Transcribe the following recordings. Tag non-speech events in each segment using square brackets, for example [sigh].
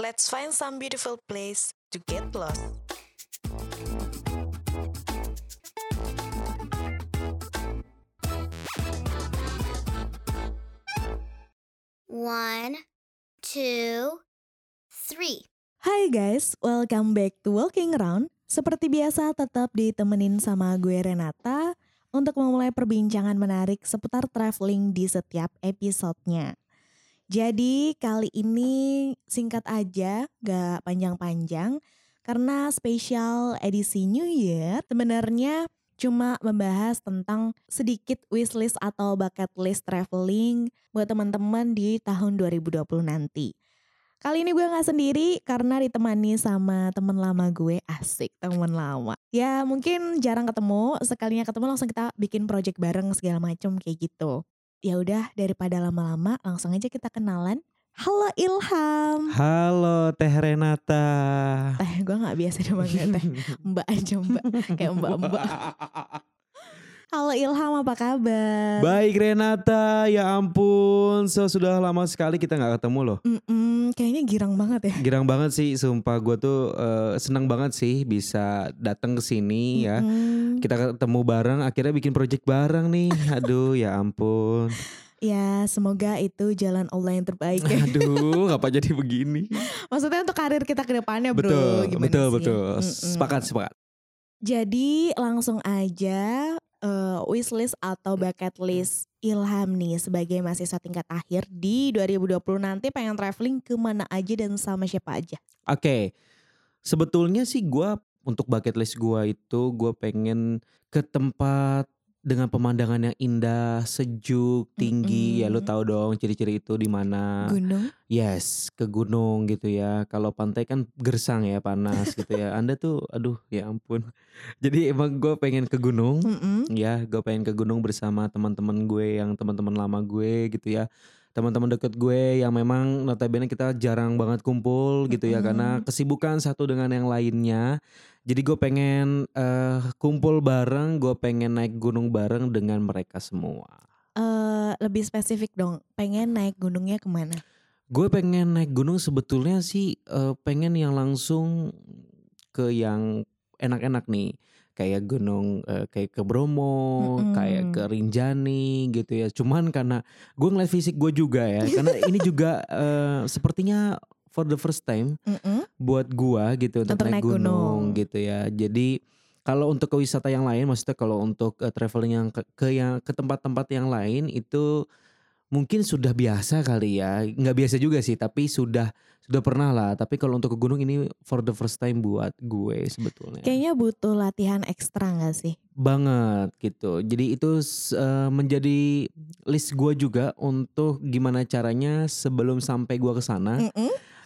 Let's find some beautiful place to get lost. One, two, three. Hai guys, welcome back to Walking Around. Seperti biasa tetap ditemenin sama gue Renata untuk memulai perbincangan menarik seputar traveling di setiap episodenya. Jadi kali ini singkat aja, gak panjang-panjang karena spesial edisi New Year sebenarnya cuma membahas tentang sedikit wishlist atau bucket list traveling buat teman-teman di tahun 2020 nanti. Kali ini gue gak sendiri karena ditemani sama temen lama gue asik temen lama. Ya mungkin jarang ketemu, sekalinya ketemu langsung kita bikin project bareng segala macam kayak gitu. Ya udah daripada lama-lama langsung aja kita kenalan. Halo Ilham. Halo Teh Renata. Teh gue gak biasa dipanggil teh. [laughs] Mbak aja mbak, kayak mbak-mbak. Halo Ilham apa kabar? Baik Renata, ya ampun, so sudah lama sekali kita nggak ketemu loh. Kayaknya girang banget ya. Girang banget sih, sumpah gue tuh uh, senang banget sih bisa datang ke sini ya. Mm-mm. Kita ketemu bareng, akhirnya bikin project bareng nih. [laughs] Aduh, ya ampun. Ya semoga itu jalan Allah yang terbaik ya. Aduh, [laughs] ngapa jadi begini? Maksudnya untuk karir kita ke depannya bro. betul, Gimana betul, sih? betul. Mm-mm. Sepakat, sepakat. Jadi langsung aja eh, wishlist atau bucket list Ilham nih sebagai mahasiswa tingkat akhir di 2020 nanti pengen traveling ke mana aja dan sama siapa aja. Oke, sebetulnya sih gua untuk bucket list gua itu gue pengen ke tempat dengan pemandangan yang indah, sejuk, tinggi. Ya lu tahu dong ciri-ciri itu di mana. Gunung. Yes, ke gunung gitu ya. Kalau pantai kan gersang ya, panas [laughs] gitu ya. Anda tuh, aduh ya ampun. [laughs] Jadi emang gue pengen ke gunung. Mm-mm. Ya, gue pengen ke gunung bersama teman-teman gue yang teman-teman lama gue gitu ya. Teman-teman deket gue yang memang notabene kita jarang banget kumpul gitu ya karena Mm-mm. kesibukan satu dengan yang lainnya. Jadi gue pengen eh, kumpul bareng, gue pengen naik gunung bareng dengan mereka semua. Eh, lebih spesifik dong, pengen naik gunungnya ke mana? Gue pengen naik gunung sebetulnya sih eh, pengen yang langsung ke yang enak-enak nih. Kayak gunung eh, kayak ke Bromo, Mm-mm. kayak ke Rinjani gitu ya. Cuman karena gue ngeliat fisik gue juga ya. Karena ini [laughs] juga eh, sepertinya for the first time Mm-mm. buat gua gitu untuk, Untuk naik, naik gunung, gunung. gitu ya. Jadi kalau untuk ke wisata yang lain, maksudnya kalau untuk eh, traveling yang ke, ke yang ke tempat-tempat yang lain itu mungkin sudah biasa kali ya. Nggak biasa juga sih, tapi sudah sudah pernah lah. Tapi kalau untuk ke gunung ini for the first time buat gue sebetulnya. Kayaknya butuh latihan ekstra gak sih? Banget gitu. Jadi itu eh, menjadi list gua juga untuk gimana caranya sebelum sampai gua ke sana,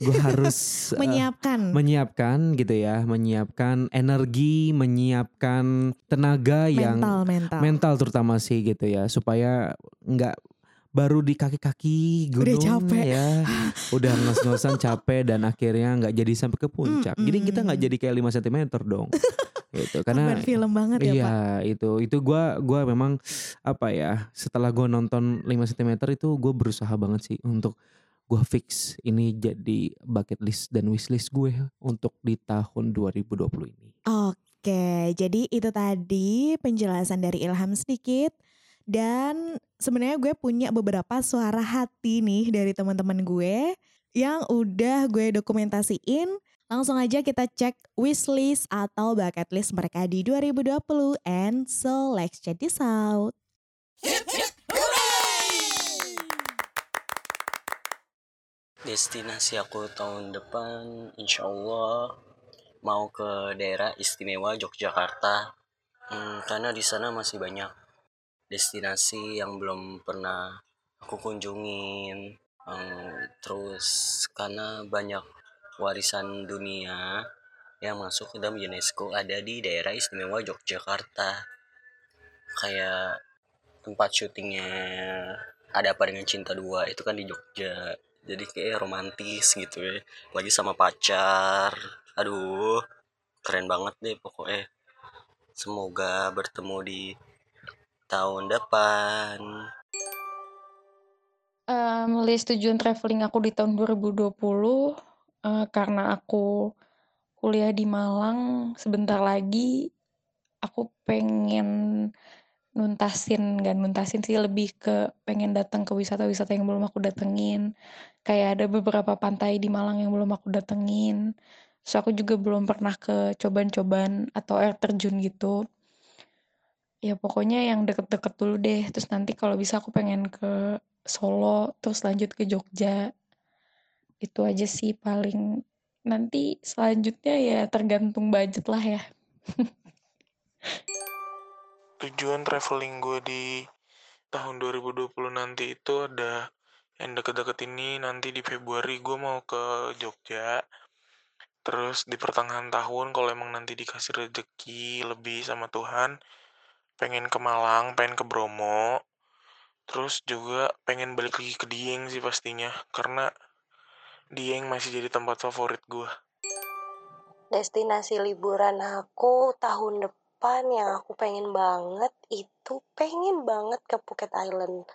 gue harus [laughs] Menyiapkan. menyiapkan gitu ya, menyiapkan energi, menyiapkan tenaga yang mental mental. mental terutama sih gitu ya, supaya nggak baru di kaki-kaki Udah gunung capek. ya, udah ngos-ngosan capek dan akhirnya nggak jadi sampai ke puncak. Jadi kita nggak jadi kayak 5 cm dong, [laughs] gitu. Karena Kabar film banget ya iya Pak. itu itu gua gua memang apa ya setelah gua nonton 5 cm itu gue berusaha banget sih untuk gua fix ini jadi bucket list dan wishlist gue untuk di tahun 2020 ini. Oke, jadi itu tadi penjelasan dari Ilham sedikit dan sebenarnya gue punya beberapa suara hati nih dari teman-teman gue yang udah gue dokumentasiin. Langsung aja kita cek wishlist atau bucket list mereka di 2020 and so let's check this out. Destinasi aku tahun depan insya Allah mau ke daerah istimewa Yogyakarta Hmm, karena di sana masih banyak destinasi yang belum pernah aku kunjungin. Hmm, terus karena banyak warisan dunia yang masuk ke dalam UNESCO ada di daerah istimewa Yogyakarta. Kayak tempat syutingnya ada apa dengan cinta dua itu kan di Jogja. Jadi kayak romantis gitu ya. Lagi sama pacar. Aduh keren banget deh pokoknya. Semoga bertemu di tahun depan. Em, list tujuan traveling aku di tahun 2020 uh, karena aku kuliah di Malang sebentar lagi aku pengen nuntasin gak nuntasin sih lebih ke pengen datang ke wisata-wisata yang belum aku datengin. Kayak ada beberapa pantai di Malang yang belum aku datengin. So aku juga belum pernah ke cobaan-cobaan atau air terjun gitu ya pokoknya yang deket-deket dulu deh. Terus nanti kalau bisa aku pengen ke Solo terus lanjut ke Jogja. Itu aja sih paling. Nanti selanjutnya ya tergantung budget lah ya. [laughs] Tujuan traveling gue di tahun 2020 nanti itu ada yang deket-deket ini nanti di Februari. Gue mau ke Jogja. Terus di pertengahan tahun kalau emang nanti dikasih rezeki lebih sama Tuhan pengen ke Malang pengen ke Bromo terus juga pengen balik lagi ke Dieng sih pastinya karena Dieng masih jadi tempat favorit gue. Destinasi liburan aku tahun depan yang aku pengen banget itu pengen banget ke Phuket Island.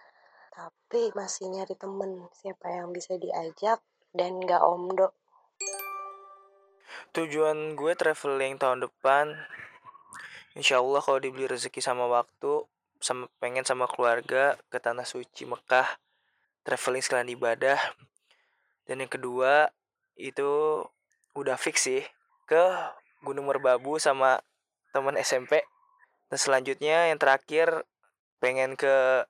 Tapi masih nyari temen siapa yang bisa diajak dan gak omdo. Tujuan gue traveling tahun depan Insya Allah kalau dibeli rezeki sama waktu sama pengen sama keluarga ke tanah suci Mekah traveling sekalian ibadah. Dan yang kedua itu udah fix sih ke Gunung Merbabu sama teman SMP dan selanjutnya yang terakhir pengen ke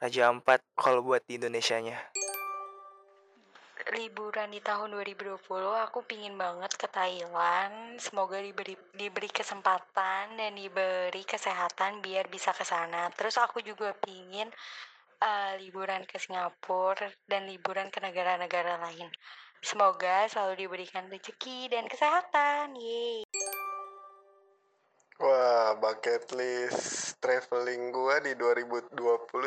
Raja Ampat kalau buat di Indonesia nya liburan di tahun 2020 aku pingin banget ke Thailand semoga diberi diberi kesempatan dan diberi kesehatan biar bisa ke sana terus aku juga pingin uh, liburan ke Singapura dan liburan ke negara-negara lain. Semoga selalu diberikan rezeki dan kesehatan. Yeay. Wah, bucket list traveling gue di 2020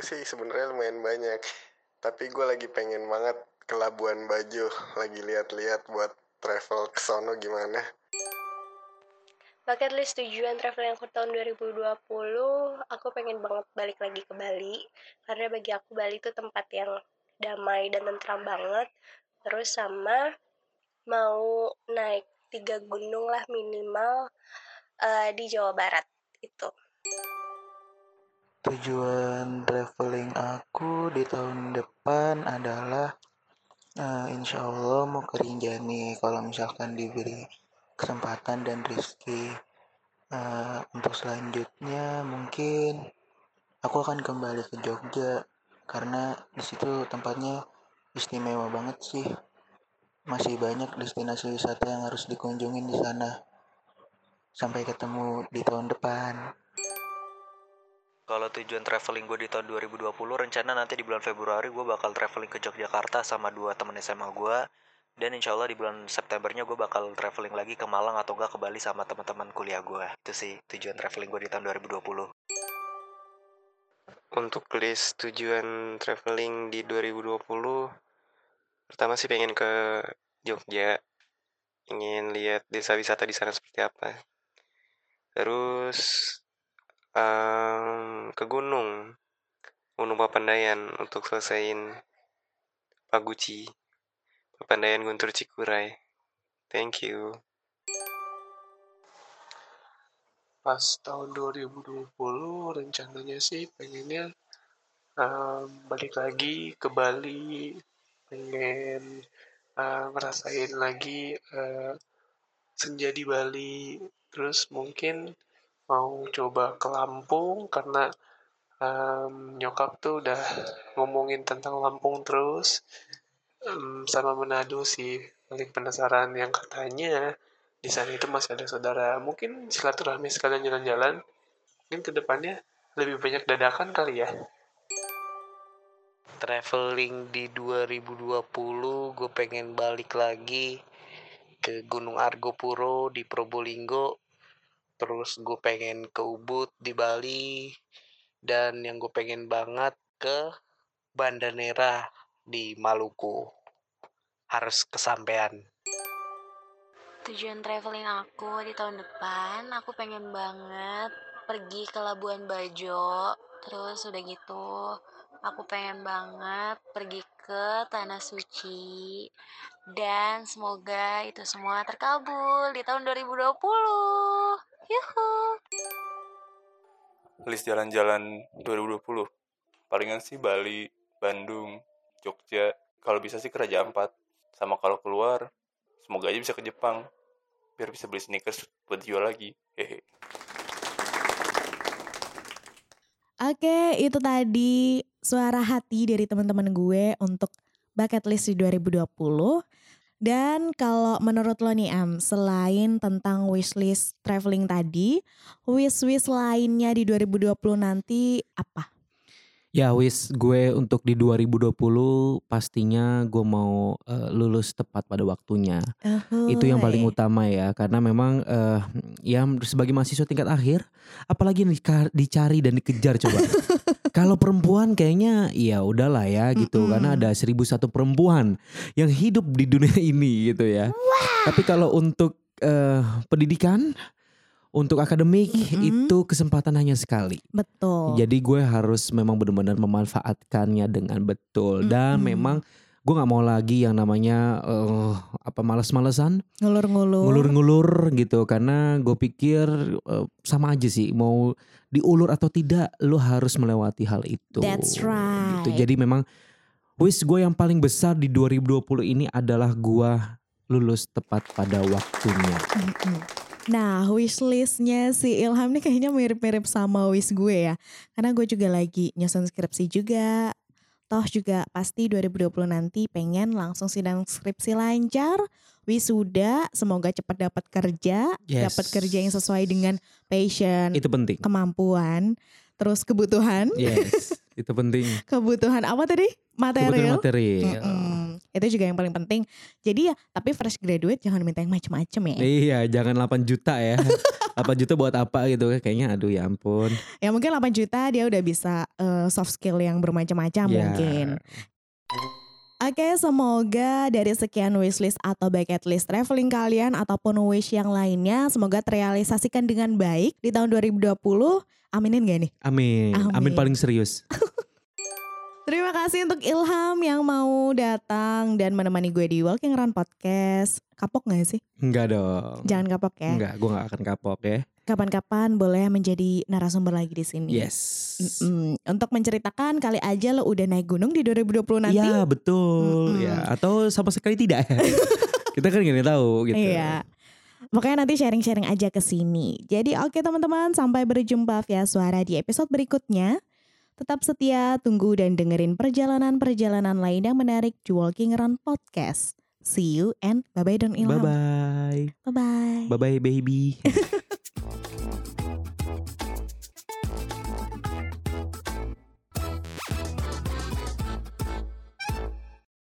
sih sebenarnya lumayan banyak. Tapi gue lagi pengen banget ke Labuan Bajo, lagi lihat-lihat buat travel ke sono gimana. Bucket list tujuan travel yang ke tahun 2020, aku pengen banget balik lagi ke Bali. Karena bagi aku Bali itu tempat yang damai dan tentram banget. Terus sama mau naik tiga gunung lah minimal uh, di Jawa Barat itu. Tujuan traveling aku di tahun depan adalah uh, insya Allah mau ke Rinjani kalau misalkan diberi kesempatan dan rezeki. Uh, untuk selanjutnya mungkin aku akan kembali ke Jogja karena di situ tempatnya istimewa banget sih. Masih banyak destinasi wisata yang harus dikunjungin di sana sampai ketemu di tahun depan kalau tujuan traveling gue di tahun 2020 rencana nanti di bulan Februari gue bakal traveling ke Yogyakarta sama dua temen SMA gue dan insya Allah di bulan Septembernya gue bakal traveling lagi ke Malang atau gak ke Bali sama teman-teman kuliah gue. Itu sih tujuan traveling gue di tahun 2020. Untuk list tujuan traveling di 2020, pertama sih pengen ke Jogja, ingin lihat desa wisata di sana seperti apa. Terus um, ke gunung, Gunung Papandayan untuk selesaiin Paguci. Pepandayan Guntur Cikuray. Thank you. Pas tahun 2020 rencananya sih pengennya um, balik lagi ke Bali, pengen uh, lagi uh, senja di Bali, terus mungkin mau coba ke Lampung karena um, nyokap tuh udah ngomongin tentang Lampung terus um, sama Manado sih. Paling penasaran yang katanya di sana itu masih ada saudara. Mungkin silaturahmi sekalian jalan-jalan mungkin ke depannya lebih banyak dadakan kali ya. Traveling di 2020 gue pengen balik lagi ke Gunung Argopuro di Probolinggo terus gue pengen ke Ubud di Bali dan yang gue pengen banget ke Banda Nera di Maluku. Harus kesampaian tujuan traveling aku di tahun depan aku pengen banget pergi ke Labuan Bajo. Terus udah gitu aku pengen banget pergi ke tanah suci. Dan semoga itu semua terkabul di tahun 2020. Yuhu. list jalan-jalan 2020 palingan sih Bali Bandung Jogja. Kalau bisa sih ke Raja Ampat sama kalau keluar semoga aja bisa ke Jepang. Biar bisa beli sneakers buat jual lagi. Hehe. Oke, itu tadi suara hati dari teman-teman gue untuk bucket list di 2020. Dan kalau menurut lo nih Am, selain tentang wishlist traveling tadi, wish-wish lainnya di 2020 nanti apa? Ya wis gue untuk di 2020 pastinya gue mau eh, lulus tepat pada waktunya. Itu yang paling Uhuy. utama ya karena memang eh, ya sebagai mahasiswa tingkat akhir apalagi dicari dan dikejar coba. [laughs] Kalau perempuan kayaknya ya udahlah ya gitu karena ada seribu satu perempuan yang hidup di dunia [laughs] ini gitu ya. Tapi kalau untuk eh, pendidikan untuk akademik itu kesempatan hanya sekali. Betul. Jadi gue harus memang benar-benar memanfaatkannya dengan betul dan memang gue nggak mau lagi yang namanya eh, apa malas-malesan Ngulur-ngulur. ngulur-ngulur gitu karena gue pikir eh, sama aja sih mau diulur atau tidak lo harus melewati hal itu. That's right. Gitu. Jadi memang wish gue yang paling besar di 2020 ini adalah gue lulus tepat pada waktunya. Mm-mm. Nah, wishlistnya si Ilham nih kayaknya mirip-mirip sama wish gue ya. Karena gue juga lagi nyusun skripsi juga. Toh juga pasti 2020 nanti pengen langsung sidang skripsi lancar. Wisuda, semoga cepat dapat kerja. Yes. Dapat kerja yang sesuai dengan passion. Itu penting. Kemampuan. Terus kebutuhan. Yes, itu penting. [laughs] kebutuhan apa tadi? Kebutuhan Material. material. Mm-mm. Itu juga yang paling penting. Jadi ya, tapi fresh graduate jangan minta yang macem-macem ya. Iya, jangan 8 juta ya. [laughs] 8 juta buat apa gitu kayaknya aduh ya ampun. Ya mungkin 8 juta dia udah bisa eh, soft skill yang bermacam-macam Ya. mungkin. Oke, semoga dari sekian wishlist atau bucket list traveling kalian ataupun wish yang lainnya semoga terrealisasikan dengan baik di tahun 2020. Aminin gak nih? Amin. Amin, Amin. paling serius. [laughs] Terima kasih untuk Ilham yang mau datang dan menemani gue di Walking Around Podcast. Kapok gak sih? Enggak dong. Jangan kapok ya. Enggak, gue gak akan kapok ya. Kapan-kapan boleh menjadi narasumber lagi di sini. Yes. Mm-mm. Untuk menceritakan kali aja lo udah naik gunung di 2020 nanti. Iya betul. Mm-mm. Ya atau sama sekali tidak. [laughs] Kita kan gak tahu gitu. Iya. Pokoknya nanti sharing-sharing aja ke sini. Jadi oke teman-teman, sampai berjumpa via suara di episode berikutnya. Tetap setia, tunggu dan dengerin perjalanan-perjalanan lain yang menarik di Walking Around Podcast. See you and bye-bye Don Ilham. Bye bye. Bye-bye. Bye bye baby. [laughs]